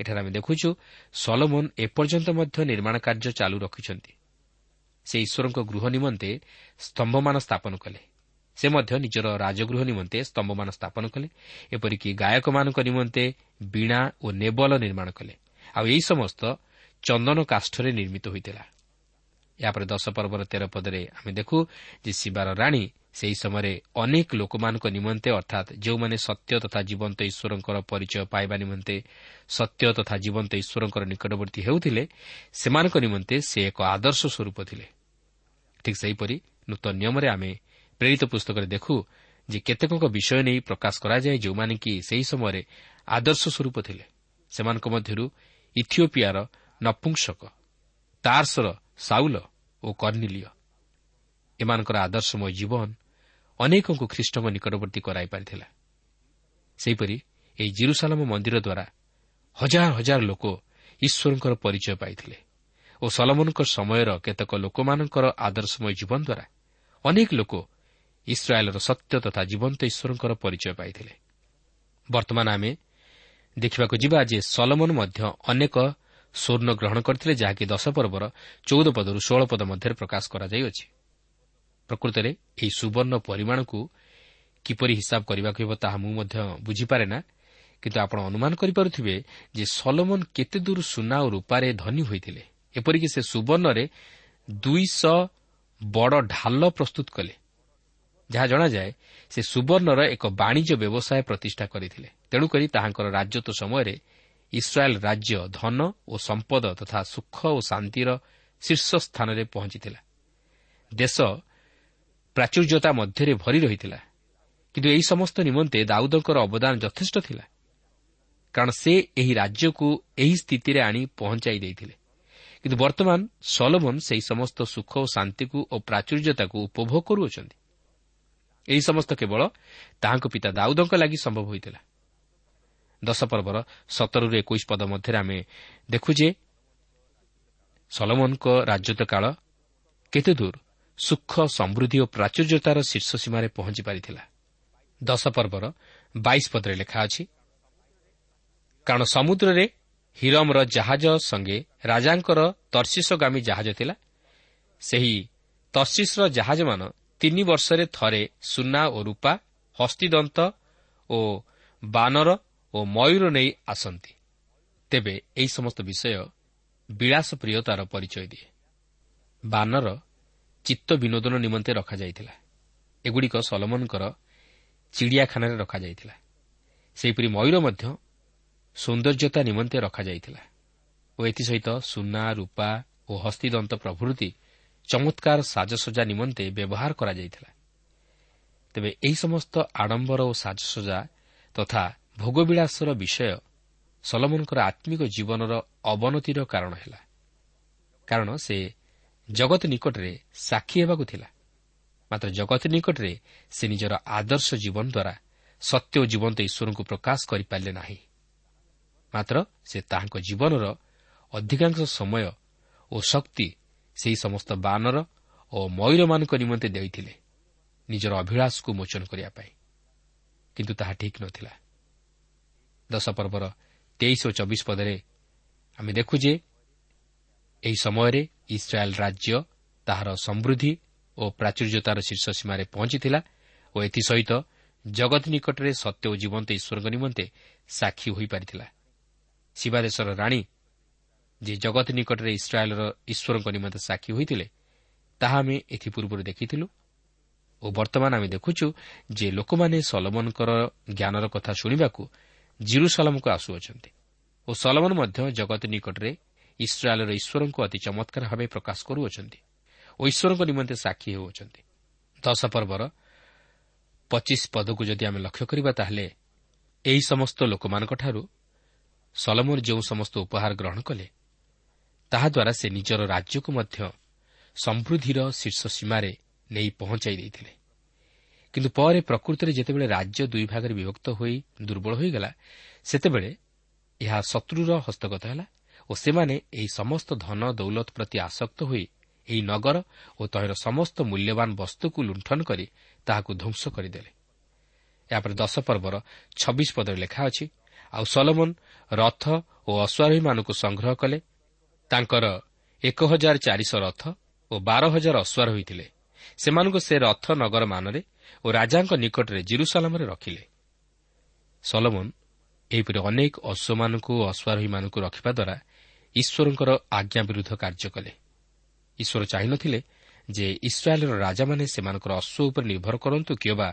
ଏଠାରେ ଆମେ ଦେଖୁଛୁ ସଲମୋନ୍ ଏପର୍ଯ୍ୟନ୍ତ ମଧ୍ୟ ନିର୍ମାଣ କାର୍ଯ୍ୟ ଚାଲୁ ରଖିଛନ୍ତି। ସେ ଈଶ୍ୱରଙ୍କ ଗୃହ ନିମନ୍ତେ ସ୍ତମ୍ଭମାନ ସ୍ଥାପନ କଲେ। ସେ ମଧ୍ୟ ନିଜର ରାଜଗୃହ ନିମନ୍ତେ ସ୍ତମ୍ଭମାନ ସ୍ଥାପନ କଲେ। ଏପରିକି ଗାୟକମାନଙ୍କ ନିମନ୍ତେ ବୀଣା ଓ ନେବଲ ନିର୍ମାଣ କଲେ। ଆଉ ଏହି ସମସ୍ତ ଚନ୍ଦନ କାଷ୍ଠରେ ନିର୍ମିତ ହୋଇଥିଲା। ଏହାପରେ ଦଶ ପର୍ବର ତେର ପଦରେ ଆମେ ଦେଖୁ ଯେ ଶିବାର ରାଣୀ ସେହି ସମୟରେ ଅନେକ ଲୋକମାନଙ୍କ ନିମନ୍ତେ ଅର୍ଥାତ୍ ଯେଉଁମାନେ ସତ୍ୟ ତଥା ଜୀବନ୍ତ ଈଶ୍ୱରଙ୍କର ପରିଚୟ ପାଇବା ନିମନ୍ତେ ସତ୍ୟ ତଥା ଜୀବନ୍ତ ଈଶ୍ୱରଙ୍କର ନିକଟବର୍ତ୍ତୀ ହେଉଥିଲେ ସେମାନଙ୍କ ନିମନ୍ତେ ସେ ଏକ ଆଦର୍ଶ ସ୍ୱରୂପ ଥିଲେ। ଠିକ୍ ସେହିପରି ନୂତନ ନିୟମରେ ଆମେ ପ୍ରେରିତ ପୁସ୍ତକରେ ଦେଖୁ ଯେ କେତେକଙ୍କ ବିଷୟ ନେଇ ପ୍ରକାଶ କରାଯାଏ ଯେଉଁମାନେ କି ସେହି ସମୟରେ ଆଦର୍ଶ ସ୍ୱରୂପ ଥିଲେ। ସେମାନଙ୍କ ମଧ୍ୟରୁ ଇଥିଓପିଆର ନପୁଂସକ ତାର୍ସର ସାଉଲ ଓ କର୍ଣ୍ଣିଲିୟ। ଏମାନଙ୍କର ଆଦର୍ଶମୟ ଜୀବନ ଅନେକଙ୍କୁ ଖ୍ରୀଷ୍ଟଙ୍କ ନିକଟବର୍ତ୍ତୀ କରାଇ ପାରିଥିଲା। ସେହିପରି ଏହି ଜିରୁସାଲାମ ମନ୍ଦିର ଦ୍ୱାରା ହଜାର ହଜାର ଲୋକ ଈଶ୍ୱରଙ୍କର ପରିଚୟ ପାଇଥିଲେ ଓ ସଲମନଙ୍କ ସମୟର କେତେକ ଲୋକମାନଙ୍କର ଆଦର୍ଶମୟ ଜୀବନ ଦ୍ୱାରା ଅନେକ ଲୋକ ଇସ୍ରାଏଲ୍ର ସତ୍ୟ ତଥା ଜୀବନ୍ତ ଈଶ୍ୱରଙ୍କର ପରିଚୟ ପାଇଥିଲେ। ବର୍ତ୍ତମାନ ଆମେ ଦେଖିବାକୁ ଯିବା ଯେ ସଲମନ ମଧ୍ୟ ଅନେକ ସ୍ୱର୍ଣ୍ଣ ଗ୍ରହଣ କରିଥିଲେ ଯାହାକି ଦଶ ପର୍ବର ଚଉଦ ପଦରୁ ଷୋହଳ ପଦ ମଧ୍ୟରେ ପ୍ରକାଶ କରାଯାଇଅଛି। ପ୍ରକୃତରେ ଏହି ସୁବର୍ଣ୍ଣ ପରିମାଣକୁ କିପରି ହିସାବ କରିବାକୁ ହେବ ତାହା ମୁଁ ମଧ୍ୟ ବୁଝିପାରେ ନା। କିନ୍ତୁ ଆପଣ ଅନୁମାନ କରିପାରୁଥିବେ ଯେ ସଲମନ କେତେ ଦୂର ସୁନା ଓ ରୂପାରେ ଧନୀ ହୋଇଥିଲେ। ଏପରିକି ସେ ସୁବର୍ଣ୍ଣରେ ଦୁଇଶହ ବଡ଼ ଢାଲ ପ୍ରସ୍ତୁତ କଲେ ଯାହା ଜଣାଯାଏ ସେ ସୁବର୍ଣ୍ଣର ଏକ ବାଣିଜ୍ୟ ବ୍ୟବସାୟ ପ୍ରତିଷ୍ଠା କରିଥିଲେ। ତେଣୁକରି ତାହାଙ୍କର ରାଜତ୍ୱ ସମୟରେ ଇସ୍ରାଏଲ୍ ରାଜ୍ୟ ଧନ ଓ ସମ୍ପଦ ତଥା ସୁଖ ଓ ଶାନ୍ତିର ଶୀର୍ଷ ସ୍ଥାନରେ ପହଞ୍ଚିଥିଲା। ଦେଶ ପ୍ରାଚୁର୍ଯ୍ୟତା ମଧ୍ୟରେ ଭରି ରହିଥିଲା। କିନ୍ତୁ ଏହି ସମସ୍ତ ନିମନ୍ତେ ଦାଉଦଙ୍କର ଅବଦାନ ଯଥେଷ୍ଟ ଥିଲା। କାରଣ ସେ ଏହି ରାଜ୍ୟକୁ ଏହି ସ୍ଥିତିରେ ଆଣି ପହଞ୍ଚାଇ ଦେଇଥିଲେ। କିନ୍ତୁ ବର୍ତ୍ତମାନ ସଲୋମନ ସେହି ସମସ୍ତ ସୁଖ ଓ ଶାନ୍ତିକୁ ଓ ପ୍ରାଚୁର୍ଯ୍ୟତାକୁ ଉପଭୋଗ କରୁଅଛନ୍ତି। ଏହି ସମସ୍ତ କେବଳ ତାହାଙ୍କ ପିତା ଦାଉଦଙ୍କ ଲାଗି ସମ୍ଭବ ହୋଇଥିଲା। ଦଶ ପର୍ବର ସତରରୁ ଏକୋଇଶ ପଦ ମଧ୍ୟରେ ଆମେ ଦେଖୁ ଯେ ସଲମନଙ୍କ ରାଜତ୍ୱ କାଳ କେତେ ଦୂର? ସୁଖ ସମୃଦ୍ଧି ଓ ପ୍ରାଚୁର୍ଯ୍ୟତାର ଶୀର୍ଷ ସୀମାରେ ପହଞ୍ଚି ପାରିଥିଲା। ଦଶ ପର୍ବର ବାଇଶ ପଦରେ ଲେଖା ଅଛି କାରଣ ସମୁଦ୍ରରେ ହିରମର ଜାହାଜ ସଙ୍ଗେ ରାଜାଙ୍କର ତର୍ଶିସଗାମୀ ଜାହାଜ ଥିଲା। ସେହି ତର୍ଶିସ୍ର ଜାହାଜମାନ ତିନି ବର୍ଷରେ ଥରେ ସୁନା ଓ ରୂପା ହସ୍ତିଦନ୍ତ ଓ ବାନର ଓ ମୟୂର ନେଇ ଆସନ୍ତି। ତେବେ ଏହି ସମସ୍ତ ବିଷୟ ବିଳାସ ପ୍ରିୟତାର ପରିଚୟ ଦିଏ। ବାନର ଚିତ୍ତ ବିନୋଦନ ନିମନ୍ତେ ରଖାଯାଇଥିଲା। ଏଗୁଡ଼ିକ ସଲମନଙ୍କର ଚିଡ଼ିଆଖାନାରେ ରଖାଯାଇଥିଲା। ସେହିପରି ମୟୂର ମଧ୍ୟ ସୌନ୍ଦର୍ଯ୍ୟତା ନିମନ୍ତେ ରଖାଯାଇଥିଲା ଓ ଏଥିସହିତ ସୁନା ରୂପା ଓ ହସ୍ତିଦନ୍ତ ପ୍ରଭୃତି ଚମତ୍କାର ସାଜସଜା ନିମନ୍ତେ ବ୍ୟବହାର କରାଯାଇଥିଲା। ତେବେ ଏହି ସମସ୍ତ ଆଡ଼ମ୍ବର ଓ ସାଜସଜା ତଥା ଭୋଗବିଳାସର ବିଷୟ ସଲମନଙ୍କର ଆତ୍ମିକ ଜୀବନର ଅବନତିର କାରଣ ହେଲା। କାରଣ ସେ ଜଗତ ନିକଟରେ ସାକ୍ଷୀ ହେବାକୁ ଥିଲା। ମାତ୍ର ଜଗତ ନିକଟରେ ସେ ନିଜର ଆଦର୍ଶ ଜୀବନ ଦ୍ୱାରା ସତ୍ୟ ଓ ଜୀବନ୍ତ ଈଶ୍ୱରଙ୍କୁ ପ୍ରକାଶ କରିପାରିଲେ ନାହିଁ। ମାତ୍ର ସେ ତାହାଙ୍କ ଜୀବନର ଅଧିକାଂଶ ସମୟ ଓ ଶକ୍ତି ସେହି ସମସ୍ତ ବାନର ଓ ମୟୂରମାନଙ୍କ ନିମନ୍ତେ ଦେଇଥିଲେ ନିଜର ଅଭିଳାଷକୁ ମୋଚନ କରିବା ପାଇଁ। କିନ୍ତୁ ତାହା ଠିକ୍ ନ ଥିଲା ଦଶ ପର୍ବର ତେଇଶ ଓ ଚବିଶ ପଦରେ ଆମେ ଦେଖୁ ଯେ ଏହି ସମୟରେ ଇସ୍ରାଏଲ୍ ରାଜ୍ୟ ତାହାର ସମୃଦ୍ଧି ଓ ପ୍ରାଚୁର୍ଯ୍ୟତାର ଶୀର୍ଷ ସୀମାରେ ପହଞ୍ଚିଥିଲା ଓ ଏଥିସହିତ ଜଗତ ନିକଟରେ ସତ୍ୟ ଓ ଜୀବନ୍ତ ଈଶ୍ୱରଙ୍କ ନିମନ୍ତେ ସାକ୍ଷୀ ହୋଇପାରିଥିଲା। ଶିବାଦେଶର ରାଣୀ ଯେ ଜଗତ ନିକଟରେ ଇସ୍ରାଏଲ୍ର ଈଶ୍ୱରଙ୍କ ନିମନ୍ତେ ସାକ୍ଷୀ ହୋଇଥିଲେ ତାହା ଆମେ ଏଥିପୂର୍ବରୁ ଦେଖିଥିଲୁ ଓ ବର୍ତ୍ତମାନ ଆମେ ଦେଖୁଛୁ ଯେ ଲୋକମାନେ ସଲମନଙ୍କର ଜ୍ଞାନର କଥା ଶୁଣିବାକୁ ଜିରୁସଲମକୁ ଆସୁଅଛନ୍ତି ଓ ସଲମନ ମଧ୍ୟ ଜଗତ ନିକଟରେ ଇସ୍ରାଏଲ୍ର ଈଶ୍ୱରଙ୍କୁ ଅତି ଚମତ୍କାର ଭାବେ ପ୍ରକାଶ କରୁଅଛନ୍ତି ଓ ଈଶ୍ୱରଙ୍କ ନିମନ୍ତେ ସାକ୍ଷୀ ହେଉଅଛନ୍ତି। ଦଶ ପର୍ବର ପଚିଶ ପଦକୁ ଯଦି ଆମେ ଲକ୍ଷ୍ୟ କରିବା ତାହେଲେ ଏହି ସମସ୍ତ ଲୋକମାନଙ୍କଠାରୁ ସଲମନ ଯେଉଁ ସମସ୍ତ ଉପହାର ଗ୍ରହଣ କଲେ ତାହାଦ୍ୱାରା ସେ ନିଜର ରାଜ୍ୟକୁ ମଧ୍ୟ ସମୃଦ୍ଧିର ଶୀର୍ଷ ସୀମାରେ ନେଇ ପହଞ୍ଚାଇ ଦେଇଥିଲେ। କିନ୍ତୁ ପରେ ପ୍ରକୃତରେ ଯେତେବେଳେ ରାଜ୍ୟ ଦୁଇ ଭାଗରେ ବିଭକ୍ତ ହୋଇ ଦୁର୍ବଳ ହୋଇଗଲା ସେତେବେଳେ ଏହା ଶତ୍ରୁର ହସ୍ତଗତ ହେଲା ଓ ସେମାନେ ଏହି ସମସ୍ତ ଧନ ଦୌଲତ ପ୍ରତି ଆସକ୍ତ ହୋଇ ଏହି ନଗର ଓ ତହିଁର ସମସ୍ତ ମୂଲ୍ୟବାନ ବସ୍ତୁକୁ ଲୁଣ୍ଠନ କରି ତାହାକୁ ଧ୍ୱଂସ କରିଦେଲେ। ଏହାପରେ ଦଶ ପର୍ବର ଛବିଶ ପଦରେ ଲେଖା ଅଛି ଆଉ ସଲମନ ରଥ ଓ ଅଶ୍ୱାରୋହୀମାନଙ୍କୁ ସଂଗ୍ରହ କଲେ। ତାଙ୍କର ଏକ ହଜାର ଚାରିଶହ ରଥ ଓ ବାର ହଜାର ଅଶ୍ୱାର ହୋଇଥିଲେ ସେମାନଙ୍କୁ ସେ ରଥ ନଗରମାନରେ ଓ ରାଜାଙ୍କ ନିକଟରେ ଜିରୁସାଲାମରେ ରଖିଲେ। ସଲମନ ଏହିପରି ଅନେକ ଅଶ୍ୱମାନଙ୍କୁ ଓ ଅଶ୍ୱାରୋହୀମାନଙ୍କୁ ରଖିବା ଦ୍ୱାରା ଈଶ୍ୱରଙ୍କର ଆଜ୍ଞା ବିରୁଦ୍ଧ କାର୍ଯ୍ୟ କଲେ। ଈଶ୍ୱର ଚାହିଁନଥିଲେ ଯେ ଇସ୍ରାଏଲ୍ର ରାଜାମାନେ ସେମାନଙ୍କର ଅଶ୍ୱ ଉପରେ ନିର୍ଭର କରନ୍ତୁ କିମ୍ବା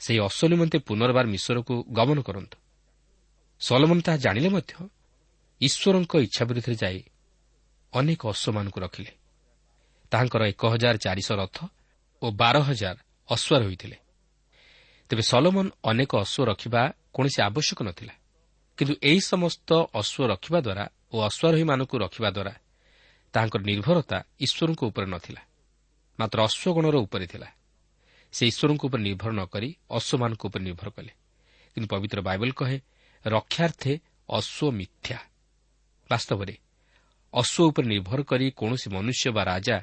ସେହି ଅଶ୍ୱ ନିମନ୍ତେ ପୁନର୍ବାର ମିଶ୍ରକୁ ଗମନ କରନ୍ତୁ। ସଲମନ ତାହା ଜାଣିଲେ ମଧ୍ୟ ଈଶ୍ୱରଙ୍କ ଇଚ୍ଛା ବିରୁଦ୍ଧରେ ଯାଇ ଅନେକ ଅଶ୍ୱମାନଙ୍କୁ ରଖିଲେ। ତାହାଙ୍କର ଏକ ହଜାର ଚାରିଶହ ରଥ ଓ ବାର ହଜାର ଅଶ୍ୱାର ହୋଇଥିଲେ ତେବେ ସଲୋମନ ଅନେକ ଅଶ୍ୱ ରଖିବା କୌଣସି ଆବଶ୍ୟକ ନଥିଲା। କିନ୍ତୁ ଏହି ସମସ୍ତ ଅଶ୍ୱ ରଖିବା ଦ୍ୱାରା ଓ ଅଶ୍ୱାରୋହୀମାନଙ୍କୁ ରଖିବା ଦ୍ୱାରା ତାହାଙ୍କର ନିର୍ଭରତା ଈଶ୍ୱରଙ୍କ ଉପରେ ନଥିଲା। ମାତ୍ର ଅଶ୍ୱଗଣର ଉପରେ ଥିଲା। ସେ ଈଶ୍ୱରଙ୍କ ଉପରେ ନିର୍ଭର ନ କରି ଅଶ୍ୱମାନଙ୍କ ଉପରେ ନିର୍ଭର କଲେ। କିନ୍ତୁ ପବିତ୍ର ବାଇବଲ କହେ ରକ୍ଷାର୍ଥେ ଅଶ୍ୱ ମିଥ୍ୟା। ବାସ୍ତବରେ ଅଶ୍ୱ ଉପରେ ନିର୍ଭର କରି କୌଣସି ମନୁଷ୍ୟ ବା ରାଜା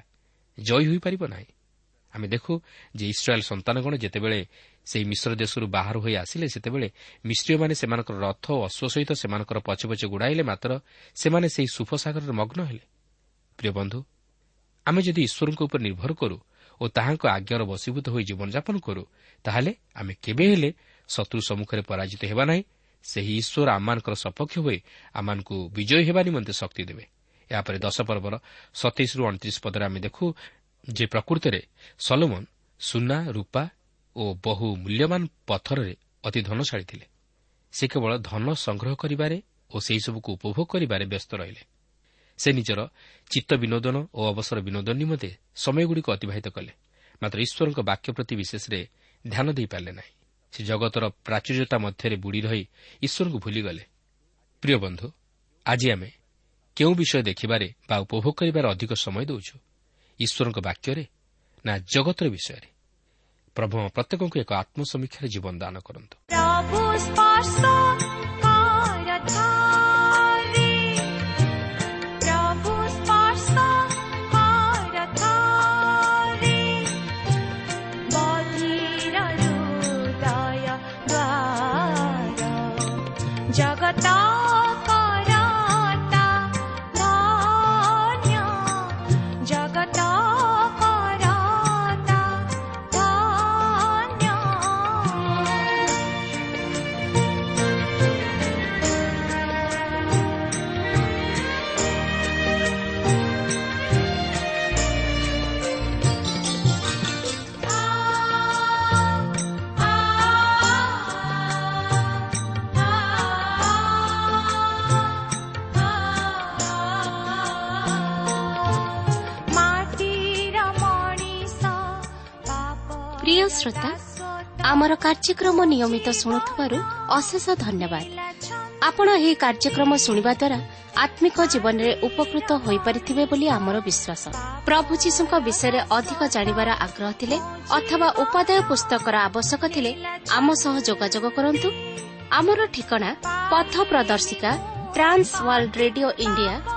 ଜୟୀ ହୋଇପାରିବ ନାହିଁ। ଆମେ ଦେଖୁ ଯେ ଇସ୍ରାଏଲ୍ ସନ୍ତାନଗଣ ଯେତେବେଳେ ସେହି ମିଶ୍ର ଦେଶରୁ ବାହାର ହୋଇ ଆସିଲେ ସେତେବେଳେ ମିଶ୍ରୀୟମାନେ ସେମାନଙ୍କର ରଥ ଓ ଅଶ୍ୱ ସହିତ ସେମାନଙ୍କର ପଛେ ପଛେ ଗୁଡ଼ାଇଲେ ମାତ୍ର ସେମାନେ ସେହି ସୁଫସାଗରରେ ମଗ୍ନ ହେଲେ। ପ୍ରିୟ ବନ୍ଧୁ ଆମେ ଯଦି ଈଶ୍ୱରଙ୍କ ଉପରେ ନିର୍ଭର କରୁ ଓ ତାହାଙ୍କ ଆଜ୍ଞାର ବଶୀଭୂତ ହୋଇ ଜୀବନଯାପନ କରୁ ତାହେଲେ ଆମେ କେବେ ହେଲେ ଶତ୍ରୁ ସମ୍ମୁଖରେ ପରାଜିତ ହେବା ନାହିଁ। ସେହି ଈଶ୍ୱର ଆମମାନଙ୍କର ସପକ୍ଷ ହୋଇ ଆମମାନଙ୍କୁ ବିଜୟୀ ହେବା ନିମନ୍ତେ ଶକ୍ତି ଦେବେ। ଏହାପରେ ଦଶ ପର୍ବର ସତେଇଶରୁ ଅଣତିରିଶ ପଦରେ ଆମେ ଦେଖୁ ଯେ ପ୍ରକୃତରେ ସଲୋମନ ସୁନା ରୂପା ଓ ବହୁ ମୂଲ୍ୟବାନ ପଥରରେ ଅତି ଧନଶାଳୀ ଥିଲେ। ସେ କେବଳ ଧନ ସଂଗ୍ରହ କରିବାରେ ଓ ସେହିସବୁକୁ ଉପଭୋଗ କରିବାରେ ବ୍ୟସ୍ତ ରହିଲେ। ସେ ନିଜର ଚିତ୍ତ ବିନୋଦନ ଓ ଅବସର ବିନୋଦନ ନିମନ୍ତେ ସମୟଗୁଡ଼ିକୁ ଅତିବାହିତ କଲେ। ମାତ୍ର ଈଶ୍ୱରଙ୍କ ବାକ୍ୟ ପ୍ରତି ବିଶେଷରେ ଧ୍ୟାନ ଦେଇପାରିଲେ ନାହିଁ। ସେ ଜଗତର ପ୍ରାଚୁର୍ଯ୍ୟତା ମଧ୍ୟରେ ବୁଡ଼ି ରହି ଈଶ୍ୱରଙ୍କୁ ଭୁଲିଗଲେ। ପ୍ରିୟ ବନ୍ଧୁ ଆଜି ଆମେ କେଉଁ ବିଷୟ ଦେଖିବାରେ ବା ଉପଭୋଗ କରିବାରେ ଅଧିକ ସମୟ ଦେଉଛୁ? ଈଶ୍ୱରଙ୍କ ବାକ୍ୟରେ ନା ଜଗତର ବିଷୟରେ। ପ୍ରଭୁ ପ୍ରତ୍ୟେକଙ୍କୁ ଏକ ଆତ୍ମସମୀକ୍ଷାରେ ଜୀବନ ଦାନ କରନ୍ତୁ। ପ୍ରଭୁ କାର୍ଯ୍ୟକ୍ରମ ନିୟମିତ ଶୁଣୁଥିବାରୁ ଅଶେଷ ଧନ୍ୟବାଦ। ଆପଣ ଏହି କାର୍ଯ୍ୟକ୍ରମ ଶୁଣିବା ଦ୍ୱାରା ଆତ୍ମିକ ଜୀବନରେ ଉପକୃତ ହୋଇପାରିଥିବେ ବୋଲି ଆମର ବିଶ୍ୱାସ। ପ୍ରଭୁ ଯୀଶୁଙ୍କ ବିଷୟରେ ଅଧିକ ଜାଣିବାର ଆଗ୍ରହ ଥିଲେ ଅଥବା ଉପାଦେୟ ପୁସ୍ତକର ଆବଶ୍ୟକ ଥିଲେ ଆମ ସହ ଯୋଗାଯୋଗ କରନ୍ତୁ। ଆମର ଠିକଣା ପଥ ପ୍ରଦର୍ଶିକା Trans World Radio India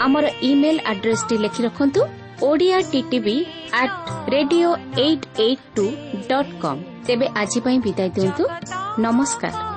আমার ইমেল ଆଡ୍ରେସ୍ଟି ଲେଖି ରଖନ୍ତୁ Odia TTV at radio eight eight two dot com ତେବେ ଆଜି ପାଇଁ ବିଦାୟ ଦିଅନ୍ତୁ ନମସ୍କାର